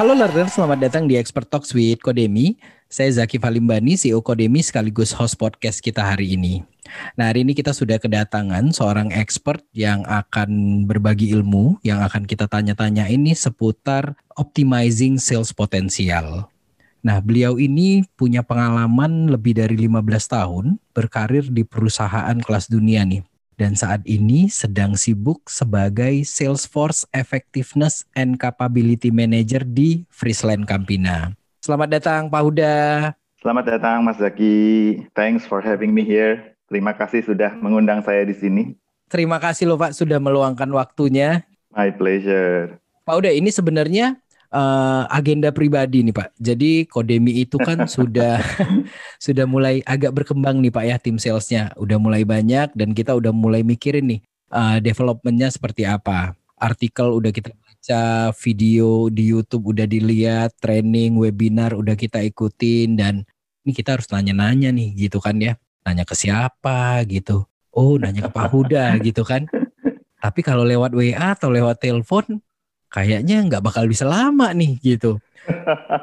Halo learner, selamat datang di Expert Talks with Kodemi. Saya Zaki Falimbani, CEO Kodemi sekaligus host podcast kita hari ini. Nah hari ini kita sudah kedatangan seorang expert yang akan berbagi ilmu, yang akan kita tanya-tanya ini seputar optimizing sales potensial. Nah beliau ini punya pengalaman lebih dari 15 tahun berkarir di perusahaan kelas dunia nih dan saat ini sedang sibuk sebagai Salesforce Effectiveness and Capability Manager di Friesland Campina. Selamat datang Pak Huda. Selamat datang Mas Zaki. Thanks for having me here. Terima kasih sudah mengundang saya di sini. Terima kasih loh Pak sudah meluangkan waktunya. My pleasure. Pak Huda, ini sebenarnya uh, agenda pribadi nih Pak. Jadi Kodemi itu kan sudah sudah mulai agak berkembang nih Pak ya tim salesnya. Udah mulai banyak dan kita udah mulai mikirin nih uh, developmentnya seperti apa. Artikel udah kita baca, video di YouTube udah dilihat, training, webinar udah kita ikutin dan ini kita harus nanya-nanya nih gitu kan ya. Nanya ke siapa gitu. Oh, nanya ke Pak Huda gitu kan. Tapi kalau lewat WA atau lewat telepon kayaknya nggak bakal bisa lama nih gitu.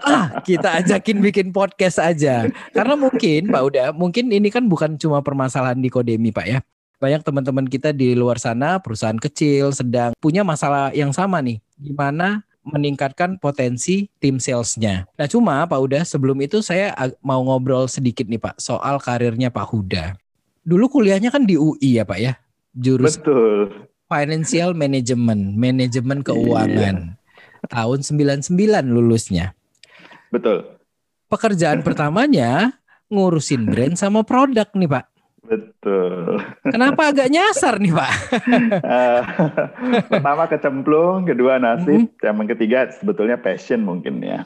ah, kita ajakin bikin podcast aja. Karena mungkin Pak udah, mungkin ini kan bukan cuma permasalahan di Kodemi Pak ya. Banyak teman-teman kita di luar sana, perusahaan kecil, sedang punya masalah yang sama nih. Gimana meningkatkan potensi tim salesnya. Nah cuma Pak Uda, sebelum itu saya mau ngobrol sedikit nih Pak, soal karirnya Pak Huda. Dulu kuliahnya kan di UI ya Pak ya? Jurus Betul Financial Management, manajemen keuangan. Iya. Tahun 99 lulusnya. Betul. Pekerjaan pertamanya ngurusin brand sama produk nih, Pak. Betul. Kenapa agak nyasar nih, Pak? uh, pertama kecemplung, kedua nasib, mm -hmm. yang ketiga sebetulnya passion mungkin ya.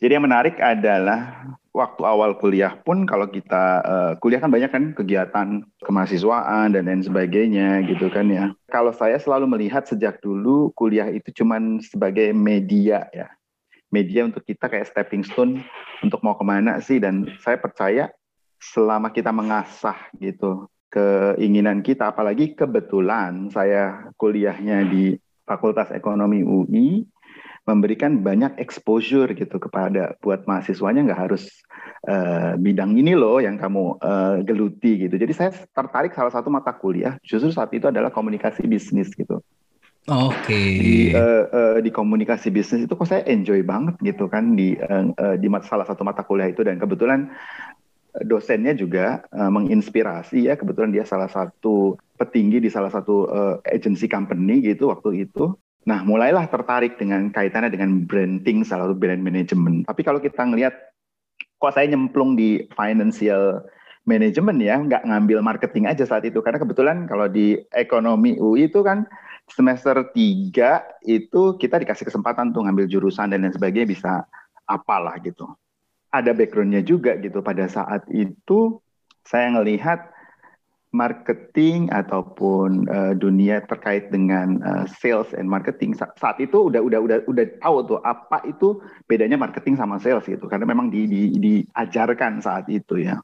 Jadi yang menarik adalah waktu awal kuliah pun kalau kita uh, kuliah kan banyak kan kegiatan kemahasiswaan dan lain sebagainya gitu kan ya. Kalau saya selalu melihat sejak dulu kuliah itu cuman sebagai media ya. Media untuk kita kayak stepping stone untuk mau ke mana sih dan saya percaya selama kita mengasah gitu keinginan kita apalagi kebetulan saya kuliahnya di Fakultas Ekonomi UI memberikan banyak exposure gitu kepada buat mahasiswanya nggak harus uh, bidang ini loh yang kamu uh, geluti gitu. Jadi saya tertarik salah satu mata kuliah justru saat itu adalah komunikasi bisnis gitu. Oke. Okay. Di, uh, uh, di komunikasi bisnis itu kok saya enjoy banget gitu kan di uh, uh, di salah satu mata kuliah itu dan kebetulan dosennya juga uh, menginspirasi ya kebetulan dia salah satu petinggi di salah satu uh, agency company gitu waktu itu Nah, mulailah tertarik dengan kaitannya dengan branding, salah satu brand management. Tapi kalau kita ngelihat, kok saya nyemplung di financial management ya, nggak ngambil marketing aja saat itu. Karena kebetulan kalau di ekonomi UI itu kan semester 3 itu kita dikasih kesempatan tuh ngambil jurusan dan lain sebagainya bisa apalah gitu. Ada backgroundnya juga gitu. Pada saat itu saya ngelihat marketing ataupun uh, dunia terkait dengan uh, sales and marketing. Saat itu udah udah udah udah tahu tuh apa itu bedanya marketing sama sales gitu. Karena memang di, di, diajarkan saat itu ya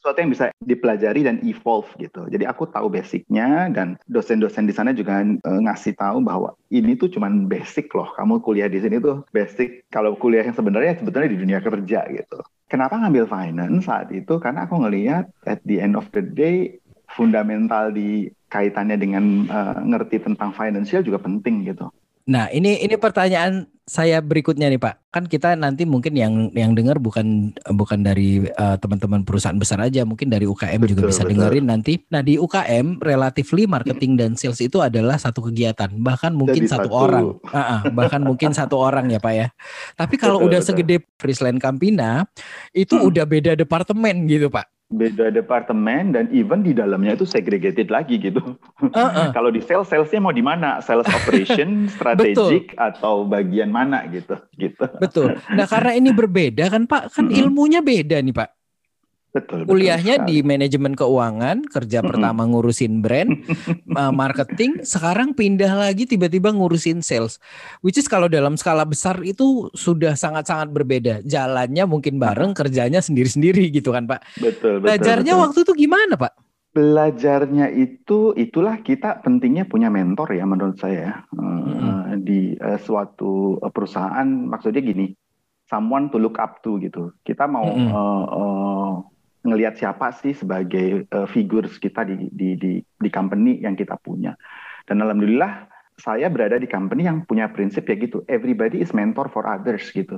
sesuatu yang bisa dipelajari dan evolve gitu jadi aku tahu basicnya dan dosen-dosen di sana juga uh, ngasih tahu bahwa ini tuh cuman basic loh kamu kuliah di sini tuh basic kalau kuliah yang sebenarnya sebetulnya di dunia kerja gitu Kenapa ngambil finance saat itu? Karena aku ngelihat at the end of the day fundamental di kaitannya dengan uh, ngerti tentang financial juga penting gitu. Nah, ini ini pertanyaan saya berikutnya nih Pak. Kan kita nanti mungkin yang yang dengar bukan bukan dari uh, teman-teman perusahaan besar aja, mungkin dari UKM betul, juga bisa betul. dengerin nanti. Nah, di UKM relatively marketing dan sales itu adalah satu kegiatan, bahkan mungkin satu, satu orang. Uh -uh, bahkan mungkin satu orang ya Pak ya. Tapi kalau betul, udah betul. segede Friesland Campina, itu hmm. udah beda departemen gitu Pak beda departemen dan even di dalamnya itu segregated lagi gitu. Uh -uh. Kalau di sales, salesnya mau di mana? Sales operation, strategic atau bagian mana gitu, gitu. Betul. Nah karena ini berbeda kan Pak, kan ilmunya beda nih Pak. Betul. Kuliahnya betul di manajemen keuangan, kerja mm -hmm. pertama ngurusin brand, marketing, sekarang pindah lagi tiba-tiba ngurusin sales. Which is kalau dalam skala besar itu sudah sangat-sangat berbeda. Jalannya mungkin bareng, kerjanya sendiri-sendiri gitu kan, Pak. Betul, betul. Belajarnya betul. waktu itu gimana, Pak? Belajarnya itu itulah kita pentingnya punya mentor ya menurut saya. Hmm. di uh, suatu perusahaan maksudnya gini, someone to look up to gitu. Kita mau mm -hmm. uh, uh, ngelihat siapa sih sebagai uh, figures kita di, di di di company yang kita punya. Dan alhamdulillah saya berada di company yang punya prinsip ya gitu. Everybody is mentor for others gitu.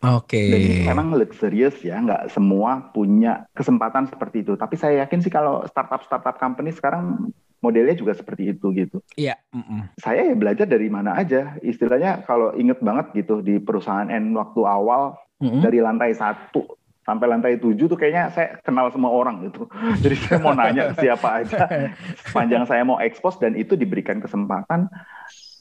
Oke. Okay. Dan memang luxurious ya, nggak semua punya kesempatan seperti itu. Tapi saya yakin sih kalau startup-startup company sekarang modelnya juga seperti itu gitu. Iya. Mm -mm. Saya ya belajar dari mana aja. Istilahnya kalau inget banget gitu di perusahaan N waktu awal mm -hmm. dari lantai satu sampai lantai tujuh tuh kayaknya saya kenal semua orang gitu. Jadi saya mau nanya siapa aja. Sepanjang saya mau ekspos dan itu diberikan kesempatan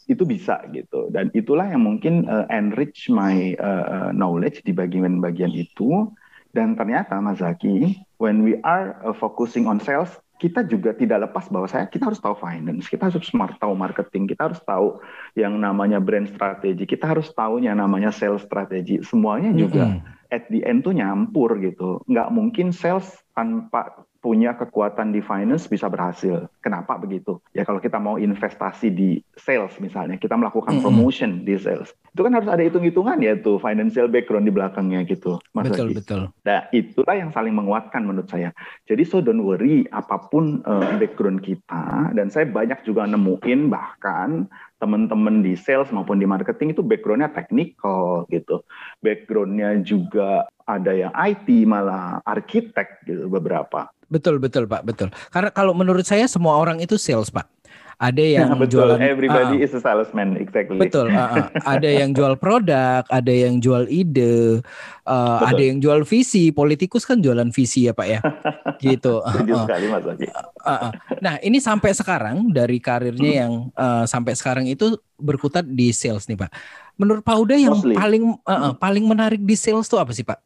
itu bisa gitu dan itulah yang mungkin uh, enrich my uh, knowledge di bagian-bagian itu dan ternyata Mas Zaki when we are uh, focusing on sales kita juga tidak lepas bahwa saya kita harus tahu finance, kita harus smart tahu marketing, kita harus tahu yang namanya brand strategi, kita harus tahu yang namanya sales strategi. Semuanya juga mm -hmm. At the end tuh nyampur gitu. Nggak mungkin sales tanpa punya kekuatan di finance bisa berhasil. Kenapa begitu? Ya kalau kita mau investasi di sales misalnya, kita melakukan promotion mm -hmm. di sales, itu kan harus ada hitung-hitungan ya tuh financial background di belakangnya gitu, Mas Betul Lagi. betul. Nah itulah yang saling menguatkan menurut saya. Jadi so don't worry apa pun uh, background kita, dan saya banyak juga nemuin bahkan teman-teman di sales maupun di marketing itu backgroundnya technical gitu, backgroundnya juga ada yang IT malah arsitek gitu beberapa. Betul betul Pak, betul. Karena kalau menurut saya semua orang itu sales Pak. Ada yang betul. jualan everybody uh, is a salesman exactly. Betul, uh, uh. ada yang jual produk, ada yang jual ide, uh, ada yang jual visi. Politikus kan jualan visi ya Pak ya. gitu. Uh, uh. sekali Mas Uh, uh. Nah, ini sampai sekarang dari karirnya hmm. yang uh, sampai sekarang itu berkutat di sales nih Pak. Menurut Pak Uda yang Mostly. paling uh, uh, paling menarik di sales itu apa sih Pak?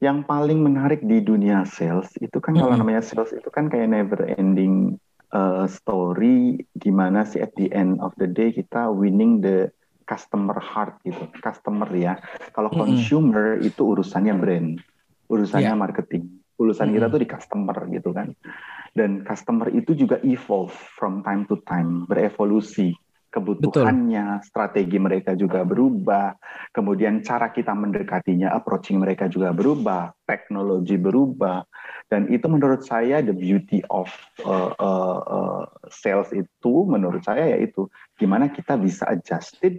yang paling menarik di dunia sales itu kan mm -hmm. kalau namanya sales itu kan kayak never ending uh, story gimana sih at the end of the day kita winning the customer heart gitu customer ya kalau mm -hmm. consumer itu urusannya brand urusannya yeah. marketing urusan mm -hmm. kita tuh di customer gitu kan dan customer itu juga evolve from time to time berevolusi kebutuhannya, Betul. strategi mereka juga berubah, kemudian cara kita mendekatinya, approaching mereka juga berubah, teknologi berubah, dan itu menurut saya the beauty of uh, uh, uh, sales itu, menurut saya yaitu gimana kita bisa adjusted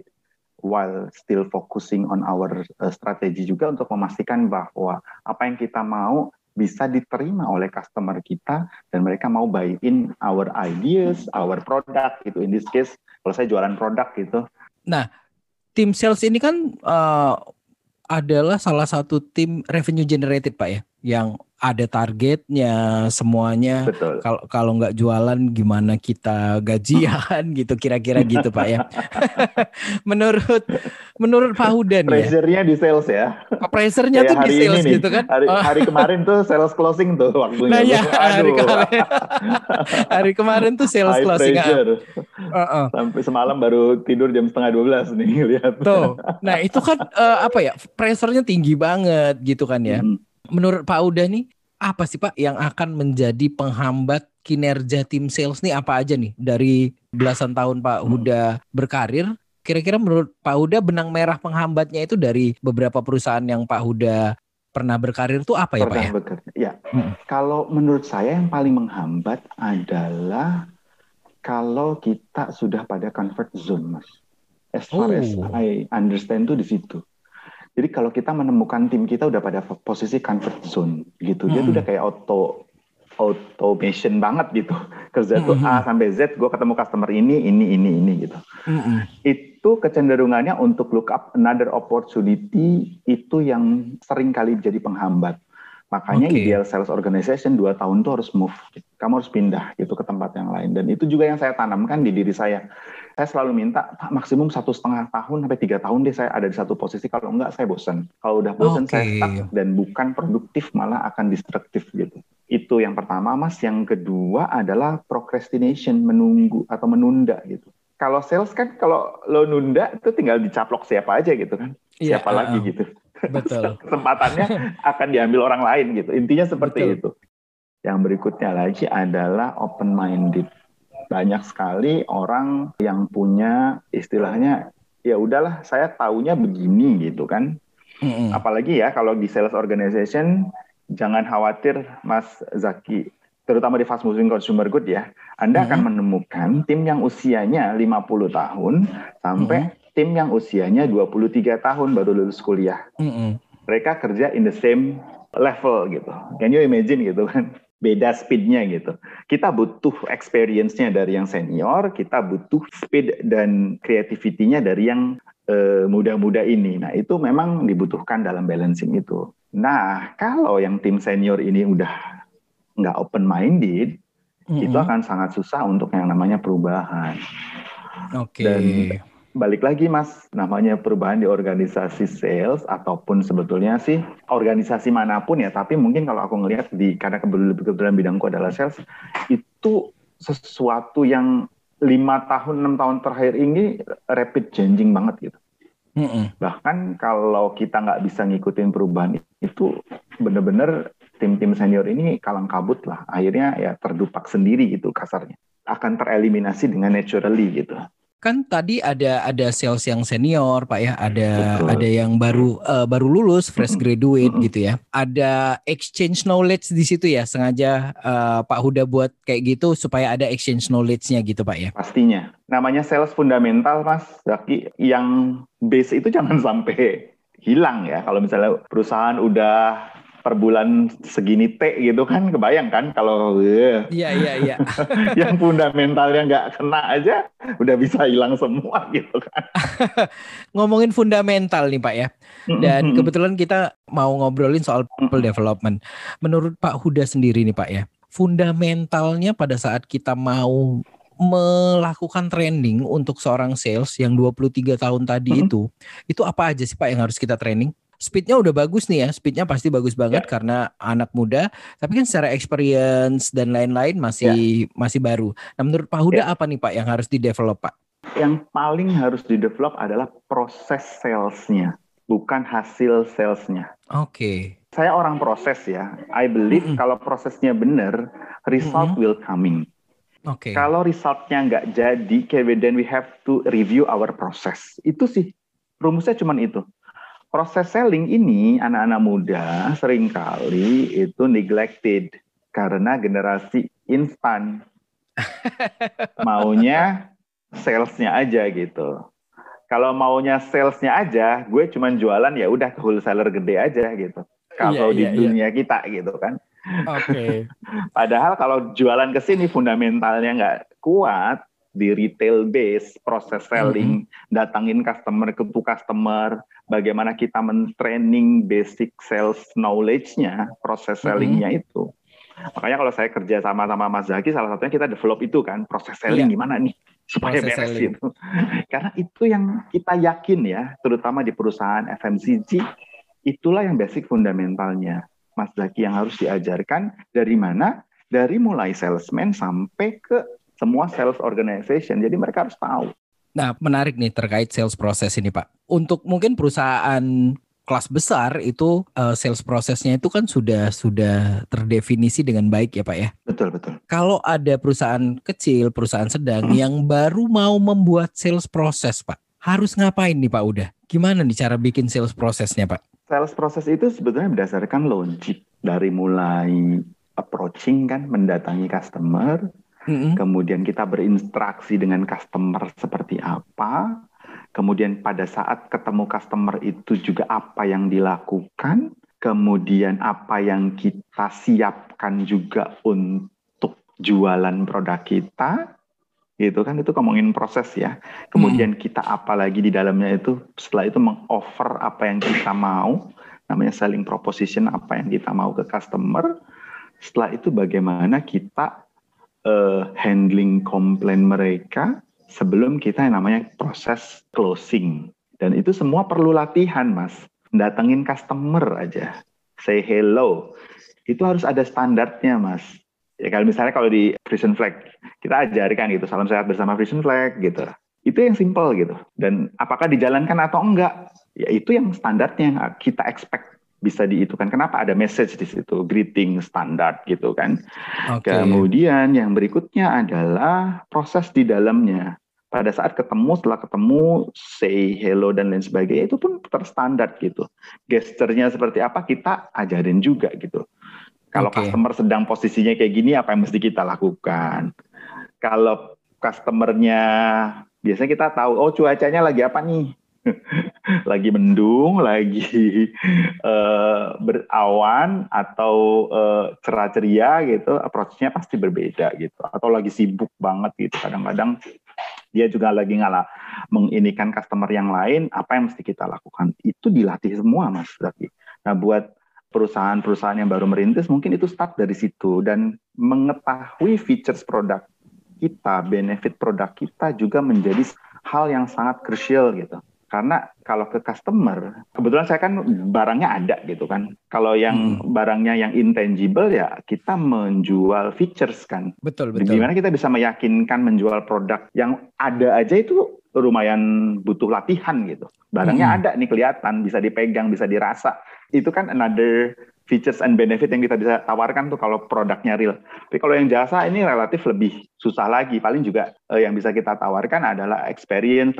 while still focusing on our uh, strategi juga untuk memastikan bahwa apa yang kita mau bisa diterima oleh customer kita dan mereka mau buy in our ideas, our product gitu. In this case, kalau saya jualan produk gitu. Nah, tim sales ini kan uh, adalah salah satu tim revenue generated Pak ya, yang ada targetnya semuanya. Kalau kalau nggak jualan gimana kita gajian gitu kira-kira gitu Pak ya. menurut menurut Pak Hudan ya. Pressure-nya di sales ya. Pressure-nya tuh di sales gitu kan. Hari, oh. hari kemarin tuh sales closing tuh waktunya. Nah ya, hari kemarin. hari kemarin tuh sales High closing. Pressure. Uh -uh. Sampai semalam baru tidur jam setengah dua belas nih lihat. Tuh. Nah, itu kan uh, apa ya? Pressure-nya tinggi banget gitu kan ya. Hmm menurut Pak Uda nih apa sih Pak yang akan menjadi penghambat kinerja tim sales nih apa aja nih dari belasan tahun Pak Huda berkarir kira-kira menurut Pak Huda benang merah penghambatnya itu dari beberapa perusahaan yang Pak Huda pernah berkarir itu apa ya pernah Pak ya? Berkarir. Ya, hmm. kalau menurut saya yang paling menghambat adalah kalau kita sudah pada comfort zone, Mas. As far oh. as I understand tuh di situ. Jadi kalau kita menemukan tim kita udah pada posisi comfort zone gitu, hmm. dia tuh hmm. udah kayak auto automation banget gitu. Kerja tuh hmm. A sampai Z, gue ketemu customer ini, ini, ini, ini gitu. Hmm. Itu kecenderungannya untuk look up another opportunity itu yang sering kali jadi penghambat. Makanya okay. ideal sales organization dua tahun tuh harus move. Kamu harus pindah gitu ke tempat yang lain. Dan itu juga yang saya tanamkan di diri saya saya selalu minta Pak maksimum satu setengah tahun sampai tiga tahun deh saya ada di satu posisi. Kalau enggak saya bosan kalau udah bosan okay. saya stuck dan bukan produktif malah akan destruktif gitu. Itu yang pertama mas. Yang kedua adalah procrastination menunggu atau menunda gitu. Kalau sales kan kalau lo nunda itu tinggal dicaplok siapa aja gitu kan. Yeah, siapa uh, lagi gitu. Betul. Kesempatannya akan diambil orang lain gitu. Intinya seperti betul. itu. Yang berikutnya lagi adalah open minded banyak sekali orang yang punya istilahnya ya udahlah saya taunya begini gitu kan. Mm-hmm. Apalagi ya kalau di sales organization jangan khawatir Mas Zaki terutama di fast moving consumer good ya, Anda mm-hmm. akan menemukan tim yang usianya 50 tahun sampai mm-hmm. tim yang usianya 23 tahun baru lulus kuliah. Mm-hmm. Mereka kerja in the same level gitu. Can you imagine gitu kan? Beda speednya gitu. Kita butuh experience-nya dari yang senior, kita butuh speed dan creativity-nya dari yang uh, muda-muda ini. Nah itu memang dibutuhkan dalam balancing itu. Nah kalau yang tim senior ini udah nggak open minded mm-hmm. itu akan sangat susah untuk yang namanya perubahan. Oke. Okay. Dan balik lagi mas, namanya perubahan di organisasi sales ataupun sebetulnya sih organisasi mana pun ya, tapi mungkin kalau aku ngelihat di karena kebetulan bidangku adalah sales itu sesuatu yang lima tahun enam tahun terakhir ini rapid changing banget gitu. Mm -hmm. Bahkan kalau kita nggak bisa ngikutin perubahan itu benar-benar tim-tim senior ini kalang kabut lah. Akhirnya ya terdupak sendiri gitu kasarnya. Akan tereliminasi dengan naturally gitu. Kan tadi ada ada sales yang senior, Pak ya, ada Betul. ada yang baru uh, baru lulus, fresh graduate mm -hmm. gitu ya. Ada exchange knowledge di situ ya, sengaja uh, Pak Huda buat kayak gitu supaya ada exchange knowledge-nya gitu, Pak ya. Pastinya. Namanya sales fundamental, Mas Zaki, yang base itu jangan sampai hilang ya. Kalau misalnya perusahaan udah per bulan segini T gitu kan kebayang kan kalau iya iya iya. yang fundamentalnya nggak kena aja udah bisa hilang semua gitu kan. Ngomongin fundamental nih Pak ya. Dan kebetulan kita mau ngobrolin soal people development. Menurut Pak Huda sendiri nih Pak ya fundamentalnya pada saat kita mau melakukan training untuk seorang sales yang 23 tahun tadi mm -hmm. itu, itu apa aja sih Pak yang harus kita training? Speednya udah bagus nih ya, speednya pasti bagus banget yeah. karena anak muda. Tapi kan secara experience dan lain-lain masih yeah. masih baru. Nah menurut Pak Huda yeah. apa nih Pak yang harus di develop Pak? Yang paling harus di develop adalah proses salesnya, bukan hasil salesnya. Oke. Okay. Saya orang proses ya. I believe mm -hmm. kalau prosesnya benar, result mm -hmm. will coming. Oke. Okay. Kalau resultnya nggak jadi, then we have to review our process. Itu sih rumusnya cuma itu proses selling ini anak-anak muda sering kali itu neglected karena generasi instan. maunya salesnya aja gitu. Kalau maunya salesnya aja, gue cuma jualan ya udah ke wholesaler gede aja gitu. Kalau yeah, di yeah, iya. dunia yeah. kita gitu kan. Oke. Okay. Padahal kalau jualan ke sini fundamentalnya nggak kuat, di retail base, proses selling, mm-hmm. datangin customer ke customer, bagaimana kita men-training basic sales knowledge-nya, proses mm-hmm. selling-nya mm-hmm. itu. Makanya kalau saya kerja sama sama Mas Zaki, salah satunya kita develop itu kan, proses selling yeah. gimana nih supaya proses beres selling. itu. Karena itu yang kita yakin ya, terutama di perusahaan FMCG, itulah yang basic fundamentalnya. Mas Zaki yang harus diajarkan dari mana? Dari mulai salesman sampai ke semua sales organization. Jadi mereka harus tahu. Nah, menarik nih terkait sales proses ini, Pak. Untuk mungkin perusahaan kelas besar itu uh, sales prosesnya itu kan sudah sudah terdefinisi dengan baik ya, Pak ya. Betul, betul. Kalau ada perusahaan kecil, perusahaan sedang hmm. yang baru mau membuat sales proses, Pak. Harus ngapain nih, Pak Udah? Gimana nih cara bikin sales prosesnya, Pak? Sales proses itu sebetulnya berdasarkan logic dari mulai approaching kan mendatangi customer, hmm Kemudian kita berinteraksi dengan customer seperti apa. Kemudian pada saat ketemu customer itu juga apa yang dilakukan. Kemudian apa yang kita siapkan juga untuk jualan produk kita. Gitu kan itu ngomongin proses ya. Kemudian mm. kita apalagi di dalamnya itu setelah itu mengoffer apa yang kita mau. Namanya selling proposition apa yang kita mau ke customer. Setelah itu bagaimana kita uh, handling komplain mereka sebelum kita yang namanya proses closing. Dan itu semua perlu latihan, Mas. Datengin customer aja. Say hello. Itu harus ada standarnya, Mas. Ya kalau misalnya kalau di Frisian Flag, kita ajarkan gitu, salam sehat bersama Frisian Flag gitu. Itu yang simple gitu. Dan apakah dijalankan atau enggak, ya itu yang standarnya yang kita expect bisa diitukan. Kenapa ada message di situ, greeting standar gitu kan. Okay. Kemudian yang berikutnya adalah proses di dalamnya. Pada saat ketemu, setelah ketemu, say hello dan lain sebagainya itu pun terstandar gitu. Gesturnya seperti apa kita ajarin juga gitu. Kalau okay. customer sedang posisinya kayak gini, apa yang mesti kita lakukan? Kalau customernya biasanya kita tahu, oh cuacanya lagi apa nih? lagi mendung, lagi uh, berawan atau uh, cerah ceria gitu, approach-nya pasti berbeda gitu. Atau lagi sibuk banget gitu. Kadang-kadang dia juga lagi ngalah menginikan customer yang lain, apa yang mesti kita lakukan? Itu dilatih semua, Mas Zaki. Nah, buat perusahaan-perusahaan yang baru merintis, mungkin itu start dari situ dan mengetahui features produk kita, benefit produk kita juga menjadi hal yang sangat krusial gitu. Karena kalau ke customer, kebetulan saya kan barangnya ada gitu kan. Kalau yang hmm. barangnya yang intangible ya kita menjual features kan. Betul, betul. Gimana kita bisa meyakinkan menjual produk yang ada aja itu lumayan butuh latihan gitu. Barangnya hmm. ada nih kelihatan, bisa dipegang, bisa dirasa. Itu kan another features and benefit yang kita bisa tawarkan tuh kalau produknya real. Tapi kalau yang jasa ini relatif lebih susah lagi. Paling juga eh, yang bisa kita tawarkan adalah experience,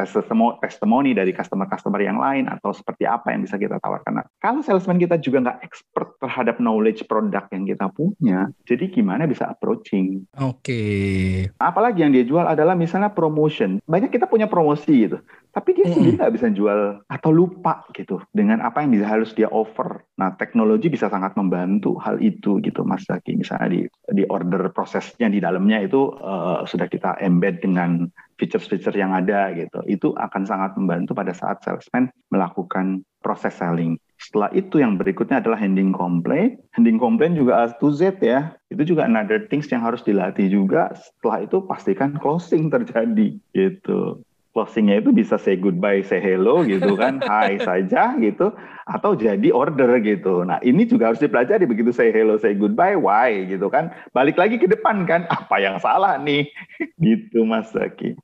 testimoni dari customer-customer yang lain atau seperti apa yang bisa kita tawarkan. Nah, kalau salesman kita juga nggak expert terhadap knowledge produk yang kita punya, jadi gimana bisa approaching? Oke. Okay. Apalagi yang dia jual adalah misalnya promotion. Banyak kita punya promosi gitu tapi dia sendiri nggak bisa jual atau lupa gitu dengan apa yang bisa harus dia offer. Nah, teknologi bisa sangat membantu hal itu gitu, Mas Zaki. Misalnya di di order prosesnya di dalamnya itu uh, sudah kita embed dengan features-feature yang ada gitu. Itu akan sangat membantu pada saat salesman melakukan proses selling. Setelah itu yang berikutnya adalah handling complaint. Handling complaint juga A to Z ya. Itu juga another things yang harus dilatih juga. Setelah itu pastikan closing terjadi gitu closingnya itu bisa say goodbye, say hello gitu kan, hai saja gitu, atau jadi order gitu. Nah ini juga harus dipelajari begitu say hello, say goodbye, why gitu kan. Balik lagi ke depan kan, apa yang salah nih? gitu Mas Zaki.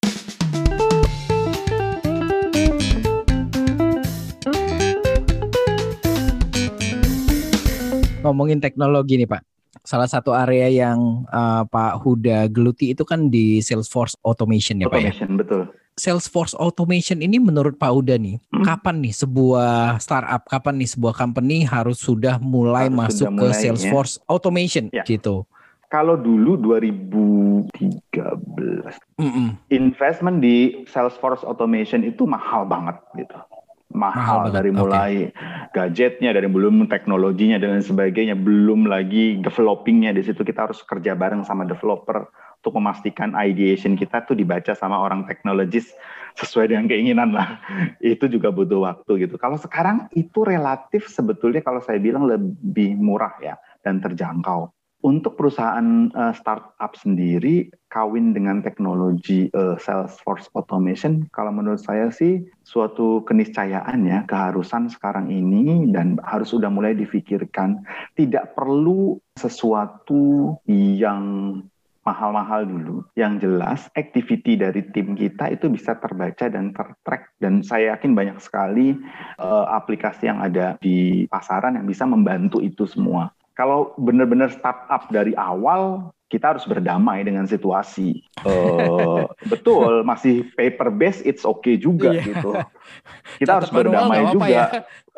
Ngomongin teknologi nih Pak, salah satu area yang uh, Pak Huda geluti itu kan di Salesforce Automation ya Automation, Pak ya? Automation, betul. Salesforce Automation ini menurut Pak Uda nih, hmm. kapan nih sebuah startup, kapan nih sebuah company harus sudah mulai harus masuk sudah mulai, ke Salesforce ya. Automation ya. gitu? Kalau dulu 2013, mm -mm. investment di Salesforce Automation itu mahal banget gitu. Mahal, mahal dari mulai okay. gadgetnya, dari belum teknologinya dan lain sebagainya, belum lagi developingnya di situ kita harus kerja bareng sama developer untuk memastikan ideation kita tuh dibaca sama orang teknologis sesuai dengan keinginan lah. Itu juga butuh waktu gitu. Kalau sekarang itu relatif sebetulnya kalau saya bilang lebih murah ya dan terjangkau. Untuk perusahaan uh, startup sendiri kawin dengan teknologi uh, Salesforce automation kalau menurut saya sih suatu keniscayaan ya keharusan sekarang ini dan harus sudah mulai difikirkan tidak perlu sesuatu yang mahal-mahal dulu. Yang jelas activity dari tim kita itu bisa terbaca dan tertrack dan saya yakin banyak sekali uh, aplikasi yang ada di pasaran yang bisa membantu itu semua. Kalau benar-benar startup dari awal kita harus berdamai dengan situasi. Uh, betul, masih paper based, it's okay juga yeah. gitu. Kita harus berdamai juga. Ya.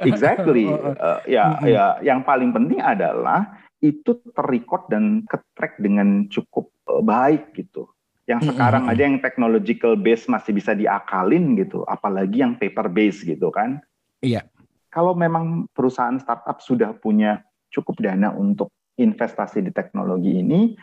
Exactly. Uh, ya, ya. Yang paling penting adalah itu terrecord dan ketrack dengan cukup uh, baik gitu. Yang sekarang mm -hmm. aja yang technological base masih bisa diakalin gitu, apalagi yang paper base gitu kan. Iya. Kalau memang perusahaan startup sudah punya cukup dana untuk investasi di teknologi ini,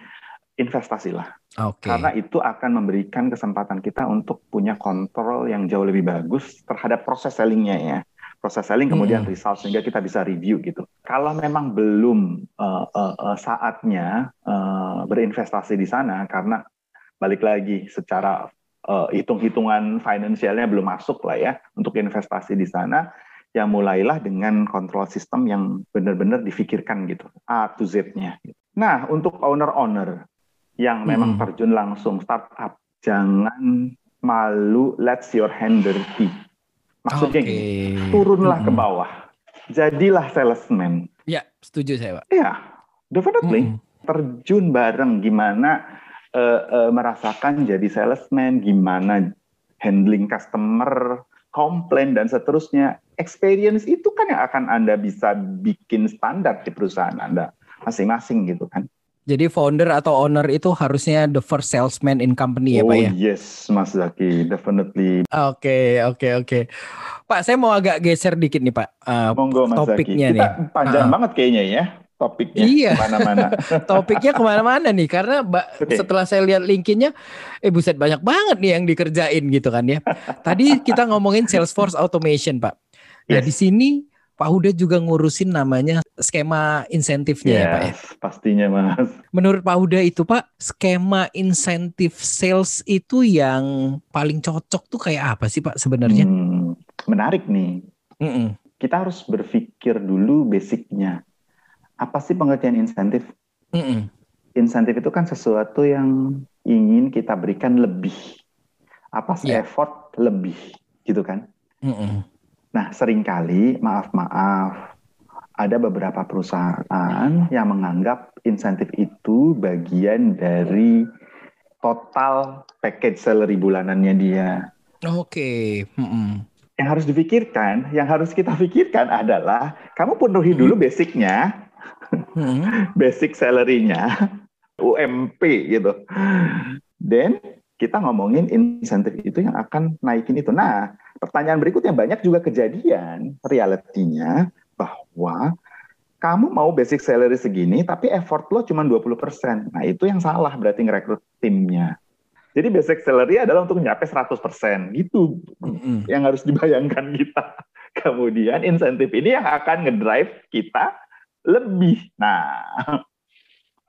investasilah. Okay. Karena itu akan memberikan kesempatan kita untuk punya kontrol yang jauh lebih bagus terhadap proses sellingnya ya proses selling kemudian hmm. result sehingga kita bisa review gitu. Kalau memang belum uh, uh, uh, saatnya uh, berinvestasi di sana karena balik lagi secara uh, hitung-hitungan finansialnya belum masuk lah ya untuk investasi di sana ya mulailah dengan kontrol sistem yang benar-benar difikirkan gitu A to Z-nya. Nah untuk owner-owner yang memang hmm. terjun langsung startup jangan malu let's your hand dirty Maksudnya okay. gini, turunlah hmm. ke bawah. jadilah salesman. Ya, setuju saya, Pak. Ya, definitely. Hmm. Terjun bareng gimana uh, uh, merasakan jadi salesman, gimana handling customer, komplain dan seterusnya. Experience itu kan yang akan Anda bisa bikin standar di perusahaan Anda masing-masing gitu kan. Jadi founder atau owner itu harusnya the first salesman in company oh, ya Pak ya? yes Mas Zaki, definitely. Oke, okay, oke, okay, oke. Okay. Pak, saya mau agak geser dikit nih Pak. Uh, Monggo Mas topiknya Zaki. Kita nih. panjang uh, banget kayaknya ya topiknya iya. ke mana-mana. topiknya ke mana-mana nih karena okay. setelah saya lihat linkinnya, eh buset banyak banget nih yang dikerjain gitu kan ya. Tadi kita ngomongin Salesforce Automation Pak. Nah yes. di sini Pak Huda juga ngurusin namanya skema insentifnya yes, ya Pak ya? pastinya Mas. Menurut Pak Huda itu Pak, skema insentif sales itu yang paling cocok tuh kayak apa sih Pak sebenarnya? Hmm, menarik nih. Mm -mm. Kita harus berpikir dulu basicnya. Apa sih pengertian insentif? Mm -mm. Insentif itu kan sesuatu yang ingin kita berikan lebih. Apa sih yeah. effort lebih gitu kan? Mm -mm Nah, sering kali, maaf-maaf, ada beberapa perusahaan yang menganggap insentif itu bagian dari total package salary bulanannya dia. Oke. Okay. Yang harus dipikirkan, yang harus kita pikirkan adalah kamu penuhi dulu basicnya, mm. basic salary-nya, UMP gitu. Dan kita ngomongin insentif itu yang akan naikin itu. Nah, Pertanyaan berikutnya banyak juga kejadian realitinya bahwa kamu mau basic salary segini tapi effort lo cuma 20%. Nah, itu yang salah berarti ngerekrut timnya. Jadi basic salary adalah untuk nyampe 100%. Gitu mm-hmm. yang harus dibayangkan kita. Kemudian insentif ini yang akan ngedrive kita lebih. Nah,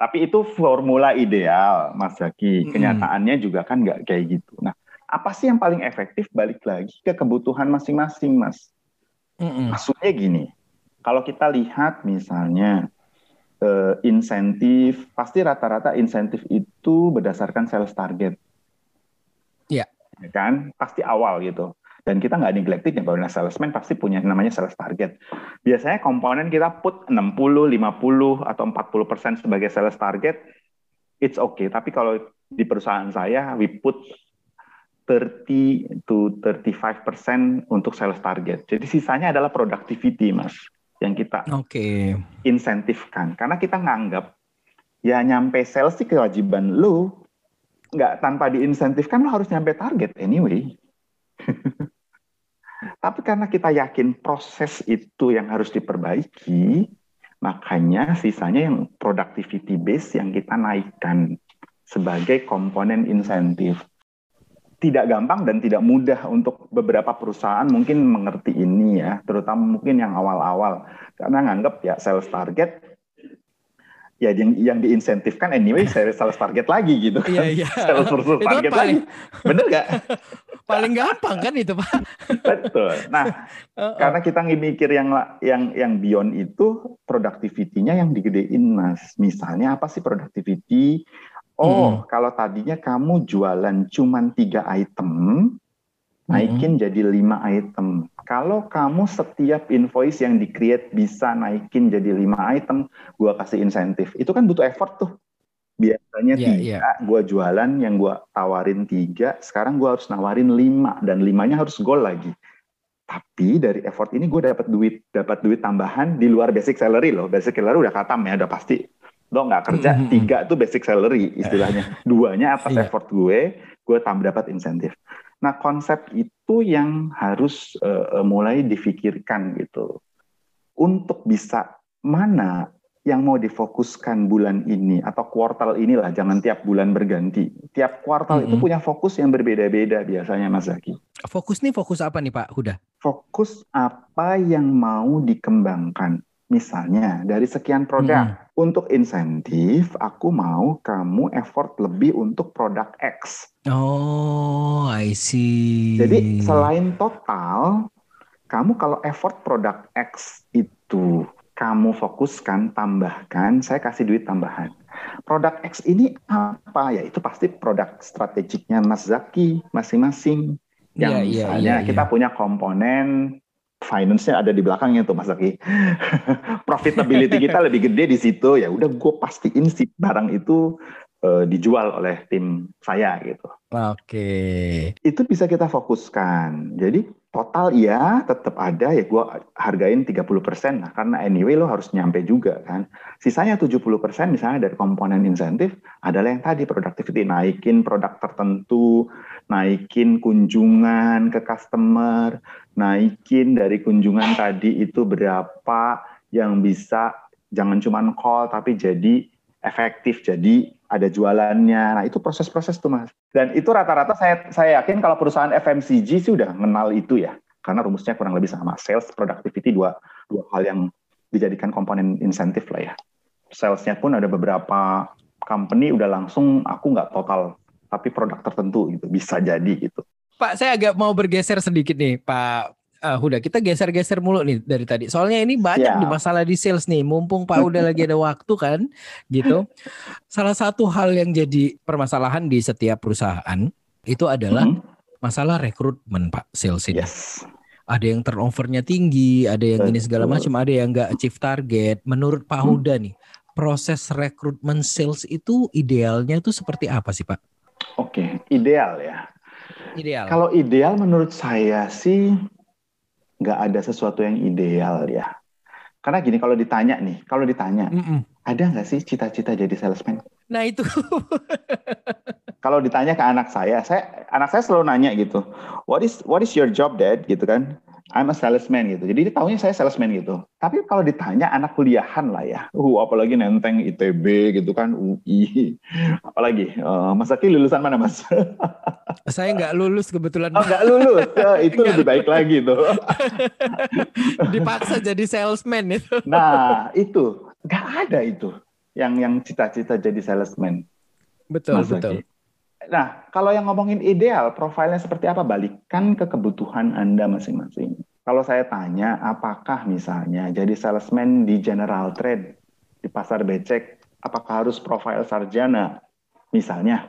tapi itu formula ideal, Mas Zaki. Kenyataannya juga kan nggak kayak gitu. Nah, apa sih yang paling efektif balik lagi ke kebutuhan masing-masing mas mm-hmm. maksudnya gini kalau kita lihat misalnya uh, insentif pasti rata-rata insentif itu berdasarkan sales target Iya yeah. kan pasti awal gitu dan kita nggak neglected ya bahwa salesman pasti punya namanya sales target. Biasanya komponen kita put 60, 50 atau 40 persen sebagai sales target, it's okay. Tapi kalau di perusahaan saya, we put 30 to 35% untuk sales target. Jadi sisanya adalah productivity, Mas, yang kita okay. insentifkan. Karena kita nganggap ya nyampe sales sih kewajiban lu. Nggak tanpa diinsentifkan lu harus nyampe target anyway. Tapi karena kita yakin proses itu yang harus diperbaiki, makanya sisanya yang productivity base yang kita naikkan sebagai komponen insentif. Tidak gampang dan tidak mudah untuk beberapa perusahaan mungkin mengerti ini ya, terutama mungkin yang awal-awal. Karena nganggap ya sales target ya yang yang diinsentifkan anyway sales target lagi gitu kan. Iya, iya. Sales versus target paling, lagi. Bener gak? paling gampang kan itu, Pak. Betul. Nah, uh -uh. karena kita mikir yang yang yang beyond itu productivity-nya yang digedein, Mas. Misalnya apa sih productivity? Oh, hmm. kalau tadinya kamu jualan cuma tiga item, naikin hmm. jadi lima item. Kalau kamu setiap invoice yang di-create bisa naikin jadi lima item, gua kasih insentif. Itu kan butuh effort tuh. Biasanya yeah, tiga, yeah. gua jualan yang gua tawarin tiga, sekarang gua harus nawarin lima dan limanya harus goal lagi. Tapi dari effort ini gue dapat duit, dapat duit tambahan di luar basic salary loh. Basic salary udah katam ya, udah pasti lo nggak kerja mm -hmm. tiga itu basic salary istilahnya duanya atas yeah. effort gue gue tambah dapat insentif nah konsep itu yang harus uh, mulai difikirkan gitu. Untuk bisa mana yang mau difokuskan bulan ini atau kuartal inilah jangan tiap bulan berganti. Tiap kuartal mm -hmm. itu punya fokus yang berbeda-beda biasanya Mas Zaki. Fokus nih fokus apa nih Pak Huda? Fokus apa yang mau dikembangkan Misalnya dari sekian produk hmm. untuk insentif, aku mau kamu effort lebih untuk produk X. Oh, I see. Jadi selain total, kamu kalau effort produk X itu kamu fokuskan, tambahkan, saya kasih duit tambahan. Produk X ini apa ya? Itu pasti produk strategiknya Mas Zaki masing-masing. Yang yeah, iya, misalnya yeah, yeah, kita punya komponen finance-nya ada di belakangnya tuh Mas Zaki. Profitability kita lebih gede di situ ya udah gue pastiin si barang itu uh, dijual oleh tim saya gitu. Oke. Itu bisa kita fokuskan. Jadi total ya tetap ada ya gue hargain 30% nah karena anyway lo harus nyampe juga kan. Sisanya 70% misalnya dari komponen insentif adalah yang tadi productivity naikin produk tertentu, naikin kunjungan ke customer, naikin dari kunjungan tadi itu berapa yang bisa jangan cuma call tapi jadi efektif jadi ada jualannya. Nah, itu proses-proses tuh, Mas. Dan itu rata-rata saya saya yakin kalau perusahaan FMCG sih udah mengenal itu ya. Karena rumusnya kurang lebih sama. Sales, productivity dua dua hal yang dijadikan komponen insentif lah ya. Salesnya pun ada beberapa company udah langsung aku nggak total tapi produk tertentu gitu bisa jadi gitu. Pak, saya agak mau bergeser sedikit nih, Pak uh, Huda, kita geser-geser mulu nih dari tadi. Soalnya ini banyak nih masalah di sales nih. Mumpung Pak Huda lagi ada waktu kan, gitu. Salah satu hal yang jadi permasalahan di setiap perusahaan itu adalah mm -hmm. masalah rekrutmen Pak sales ini. Yes. Ada yang turnovernya tinggi, ada yang Betul. ini segala macam, ada yang nggak achieve target. Menurut Pak hmm. Huda nih, proses rekrutmen sales itu idealnya itu seperti apa sih Pak? Oke, ideal ya. Ideal. Kalau ideal menurut saya sih nggak ada sesuatu yang ideal ya. Karena gini kalau ditanya nih, kalau ditanya, mm -mm. ada nggak sih cita-cita jadi salesman? Nah itu. kalau ditanya ke anak saya, saya anak saya selalu nanya gitu, what is what is your job dad gitu kan? I'm a salesman gitu. Jadi dia tahunya saya salesman gitu. Tapi kalau ditanya anak kuliahan lah ya, uh apalagi nenteng ITB gitu kan, UI, apalagi uh, Mas Aki lulusan mana Mas? saya nggak lulus kebetulan. Oh nggak lulus, ya, itu lebih baik lagi tuh. Dipaksa jadi salesman itu. Nah itu nggak ada itu yang yang cita-cita jadi salesman. Betul Mas betul. Aki. Nah, kalau yang ngomongin ideal, profilnya seperti apa? Balikkan ke kebutuhan Anda masing-masing. Kalau saya tanya, apakah misalnya jadi salesman di general trade, di pasar becek, apakah harus profil sarjana? Misalnya,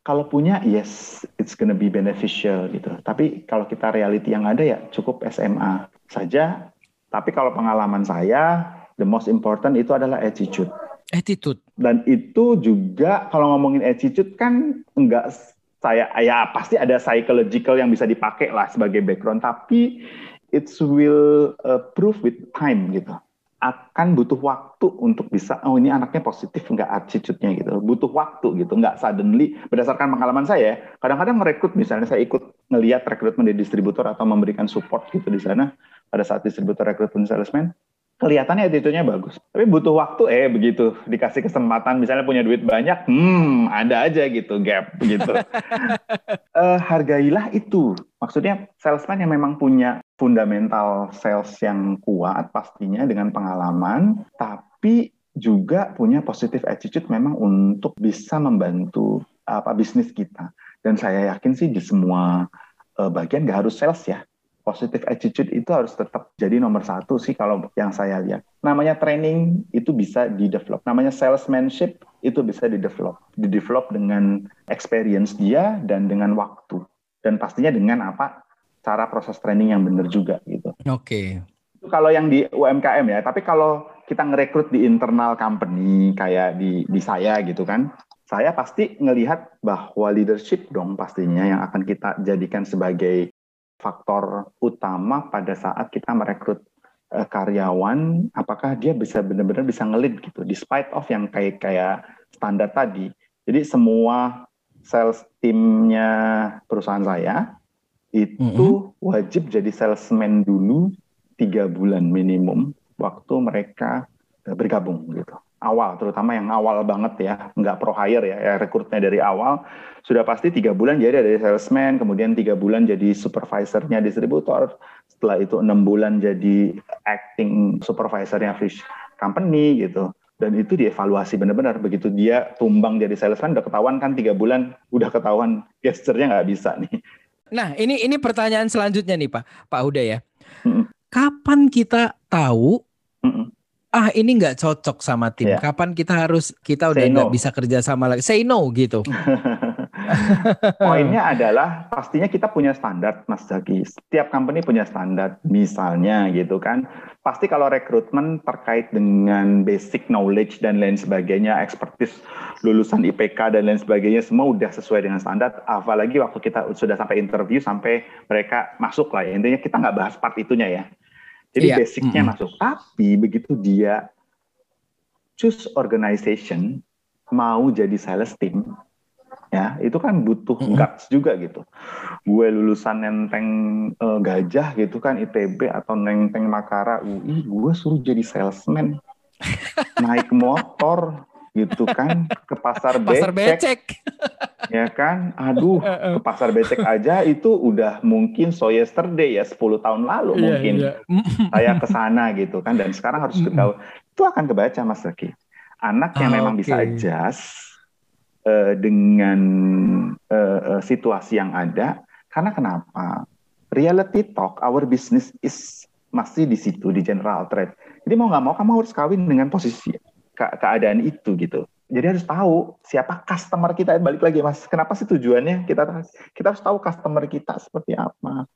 kalau punya, yes, it's gonna be beneficial gitu. Tapi kalau kita reality yang ada ya cukup SMA saja. Tapi kalau pengalaman saya, the most important itu adalah attitude Attitude. Dan itu juga kalau ngomongin attitude kan enggak saya ya pasti ada psychological yang bisa dipakai lah sebagai background tapi it will uh, prove with time gitu akan butuh waktu untuk bisa oh ini anaknya positif enggak attitude-nya gitu. Butuh waktu gitu enggak suddenly. Berdasarkan pengalaman saya kadang-kadang merekrut misalnya saya ikut ngelihat rekrutmen di distributor atau memberikan support gitu di sana pada saat distributor rekrutmen salesman kelihatannya attitude-nya bagus. Tapi butuh waktu eh begitu dikasih kesempatan misalnya punya duit banyak, hmm ada aja gitu gap gitu. uh, hargailah itu. Maksudnya salesman yang memang punya fundamental sales yang kuat pastinya dengan pengalaman, tapi juga punya positive attitude memang untuk bisa membantu apa bisnis kita. Dan saya yakin sih di semua uh, bagian gak harus sales ya positive attitude itu harus tetap jadi nomor satu sih kalau yang saya lihat. Namanya training itu bisa di develop. Namanya salesmanship itu bisa di develop. Di develop dengan experience dia dan dengan waktu. Dan pastinya dengan apa cara proses training yang benar juga gitu. Oke. Okay. Kalau yang di UMKM ya, tapi kalau kita ngerekrut di internal company kayak di di saya gitu kan, saya pasti ngelihat bahwa leadership dong pastinya yang akan kita jadikan sebagai faktor utama pada saat kita merekrut uh, karyawan apakah dia bisa benar-benar bisa ngelit gitu despite of yang kayak kayak standar tadi jadi semua sales timnya perusahaan saya itu mm -hmm. wajib jadi salesman dulu tiga bulan minimum waktu mereka eh, bergabung gitu awal, terutama yang awal banget ya, nggak pro hire ya, ya rekrutnya dari awal, sudah pasti tiga bulan jadi ada salesman, kemudian tiga bulan jadi supervisornya distributor, setelah itu enam bulan jadi acting supervisornya fish company gitu. Dan itu dievaluasi benar-benar begitu dia tumbang jadi salesman udah ketahuan kan tiga bulan udah ketahuan gesturnya nggak bisa nih. Nah ini ini pertanyaan selanjutnya nih Pak Pak Huda ya. Kapan kita tahu ah ini nggak cocok sama tim. Yeah. Kapan kita harus kita udah nggak no. bisa kerja sama lagi? Say no gitu. Poinnya adalah pastinya kita punya standar, Mas Zaki. Setiap company punya standar. Misalnya gitu kan, pasti kalau rekrutmen terkait dengan basic knowledge dan lain sebagainya, expertise lulusan IPK dan lain sebagainya, semua udah sesuai dengan standar. Apalagi waktu kita sudah sampai interview, sampai mereka masuk lah. Intinya kita nggak bahas part itunya ya. Jadi iya. basicnya mm -hmm. masuk. Tapi begitu dia choose organization, mau jadi sales team, ya itu kan butuh guts juga gitu gue lulusan nenteng uh, gajah gitu kan ITB atau nenteng Makara UI gue suruh jadi salesman naik motor gitu kan ke pasar becek, pasar becek. ya kan aduh ke pasar becek aja itu udah mungkin so yesterday ya 10 tahun lalu yeah, mungkin yeah. saya ke sana gitu kan dan sekarang harus ketahui itu akan kebaca Mas Zaki anak yang memang okay. bisa adjust uh, dengan uh, uh, situasi yang ada. Karena kenapa? Reality talk, our business is masih di situ di general trade. Jadi mau nggak mau kamu harus kawin dengan posisi ke keadaan itu gitu. Jadi harus tahu siapa customer kita. Balik lagi mas, kenapa sih tujuannya kita kita harus tahu customer kita seperti apa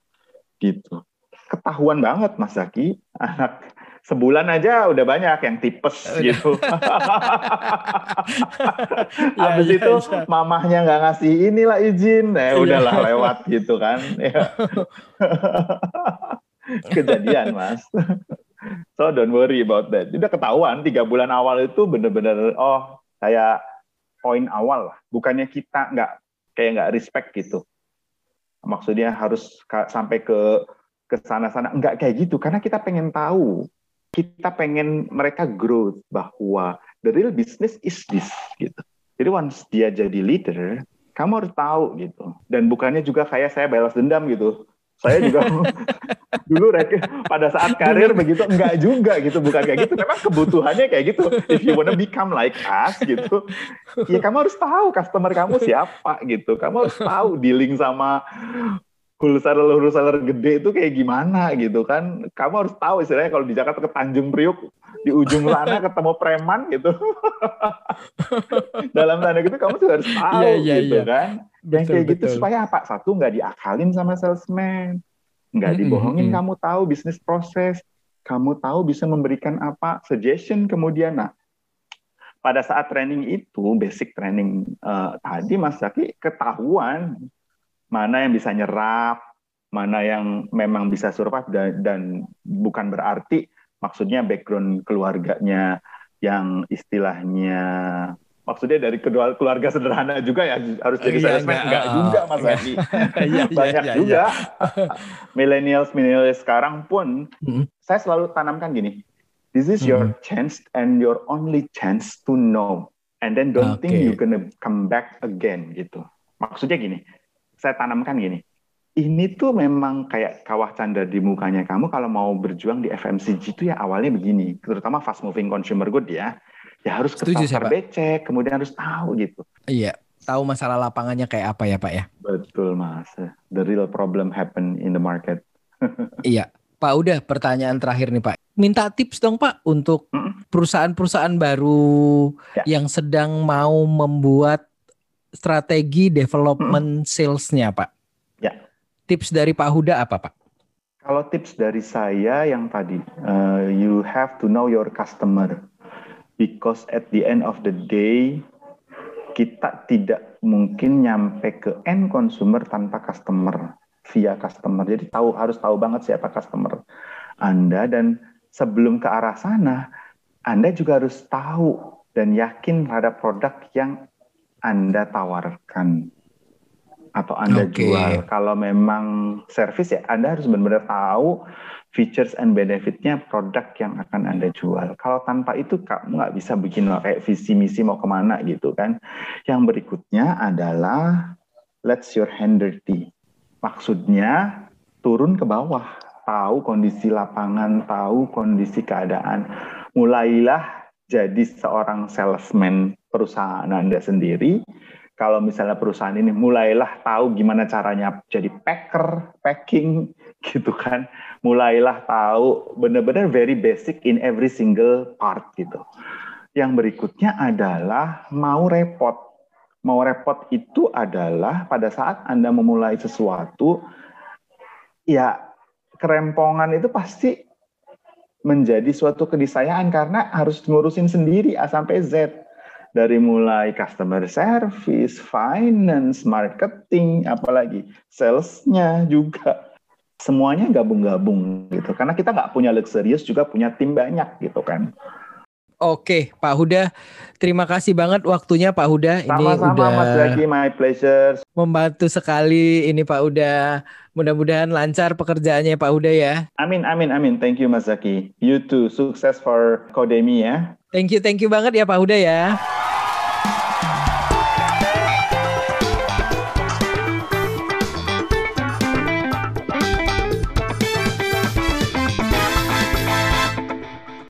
gitu. Ketahuan banget mas Zaki, anak sebulan aja udah banyak yang tipes gitu. ya, Habis ya, itu ya. mamahnya nggak ngasih inilah izin, ya udahlah lewat gitu kan. Ya. Kejadian mas. So don't worry about that. Udah ketahuan tiga bulan awal itu bener-bener oh kayak poin awal lah. Bukannya kita nggak kayak nggak respect gitu. Maksudnya harus sampai ke ke sana-sana enggak kayak gitu karena kita pengen tahu kita pengen mereka growth bahwa the real business is this gitu. Jadi once dia jadi leader, kamu harus tahu gitu. Dan bukannya juga kayak saya balas dendam gitu. Saya juga dulu pada saat karir begitu enggak juga gitu, bukan kayak gitu. Memang kebutuhannya kayak gitu. If you wanna become like us gitu, ya kamu harus tahu customer kamu siapa gitu. Kamu harus tahu dealing sama wholesaler wholesaler gede itu kayak gimana gitu kan kamu harus tahu istilahnya kalau di Jakarta ke Tanjung Priuk di ujung sana ketemu preman gitu dalam tanda gitu kamu juga harus tahu yeah, yeah, gitu yeah. kan betul, kayak gitu supaya apa? Satu nggak diakalin sama salesman. Nggak dibohongin mm -hmm. kamu tahu bisnis proses. Kamu tahu bisa memberikan apa? Suggestion kemudian. Nah pada saat training itu basic training uh, tadi Mas Zaki ketahuan mana yang bisa nyerap, mana yang memang bisa survive dan, dan bukan berarti maksudnya background keluarganya yang istilahnya maksudnya dari kedua keluarga sederhana juga ya harus jadi iya, salesman enggak, enggak juga Mas Adi. iya, Banyak iya, juga millennials millennials sekarang pun hmm. saya selalu tanamkan gini. This is your hmm. chance and your only chance to know and then don't okay. think you're gonna come back again gitu. Maksudnya gini, saya tanamkan gini. Ini tuh memang kayak kawah canda di mukanya kamu kalau mau berjuang di FMCG itu ya awalnya begini, terutama fast moving consumer good ya. Ya harus ke pasar becek, kemudian harus tahu gitu. Iya, tahu masalah lapangannya kayak apa ya Pak ya? Betul Mas. The real problem happen in the market. iya. Pak udah pertanyaan terakhir nih Pak. Minta tips dong Pak untuk perusahaan-perusahaan baru ya. yang sedang mau membuat strategi development salesnya Pak? Ya. Tips dari Pak Huda apa Pak? Kalau tips dari saya yang tadi, uh, you have to know your customer. Because at the end of the day, kita tidak mungkin nyampe ke end consumer tanpa customer, via customer. Jadi tahu harus tahu banget siapa customer Anda dan sebelum ke arah sana, Anda juga harus tahu dan yakin terhadap produk yang anda tawarkan atau Anda okay. jual. Kalau memang service ya Anda harus benar-benar tahu features and benefitnya produk yang akan Anda jual. Kalau tanpa itu kamu nggak bisa bikin kayak visi misi mau ke mana gitu kan. Yang berikutnya adalah let's your hand dirty. Maksudnya turun ke bawah, tahu kondisi lapangan, tahu kondisi keadaan. Mulailah jadi seorang salesman perusahaan Anda sendiri, kalau misalnya perusahaan ini mulailah tahu gimana caranya jadi packer, packing gitu kan. Mulailah tahu benar-benar very basic in every single part gitu. Yang berikutnya adalah mau repot, mau repot itu adalah pada saat Anda memulai sesuatu, ya kerempongan itu pasti menjadi suatu keniscayaan karena harus ngurusin sendiri A sampai Z. Dari mulai customer service, finance, marketing, apalagi salesnya juga. Semuanya gabung-gabung gitu. Karena kita nggak punya luxurious juga punya tim banyak gitu kan. Oke, Pak Huda, terima kasih banget waktunya Pak Huda. Sama-sama udah Mas Zaki, my pleasure. Membantu sekali ini Pak Huda. Mudah-mudahan lancar pekerjaannya Pak Huda ya. Amin, amin, amin. Thank you Mas Zaki. You too. Sukses for Kodemi ya. Thank you, thank you banget ya Pak Huda ya.